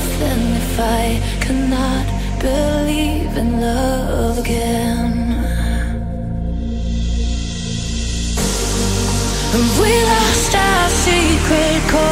nothing if I cannot believe in love again. And we lost our secret code.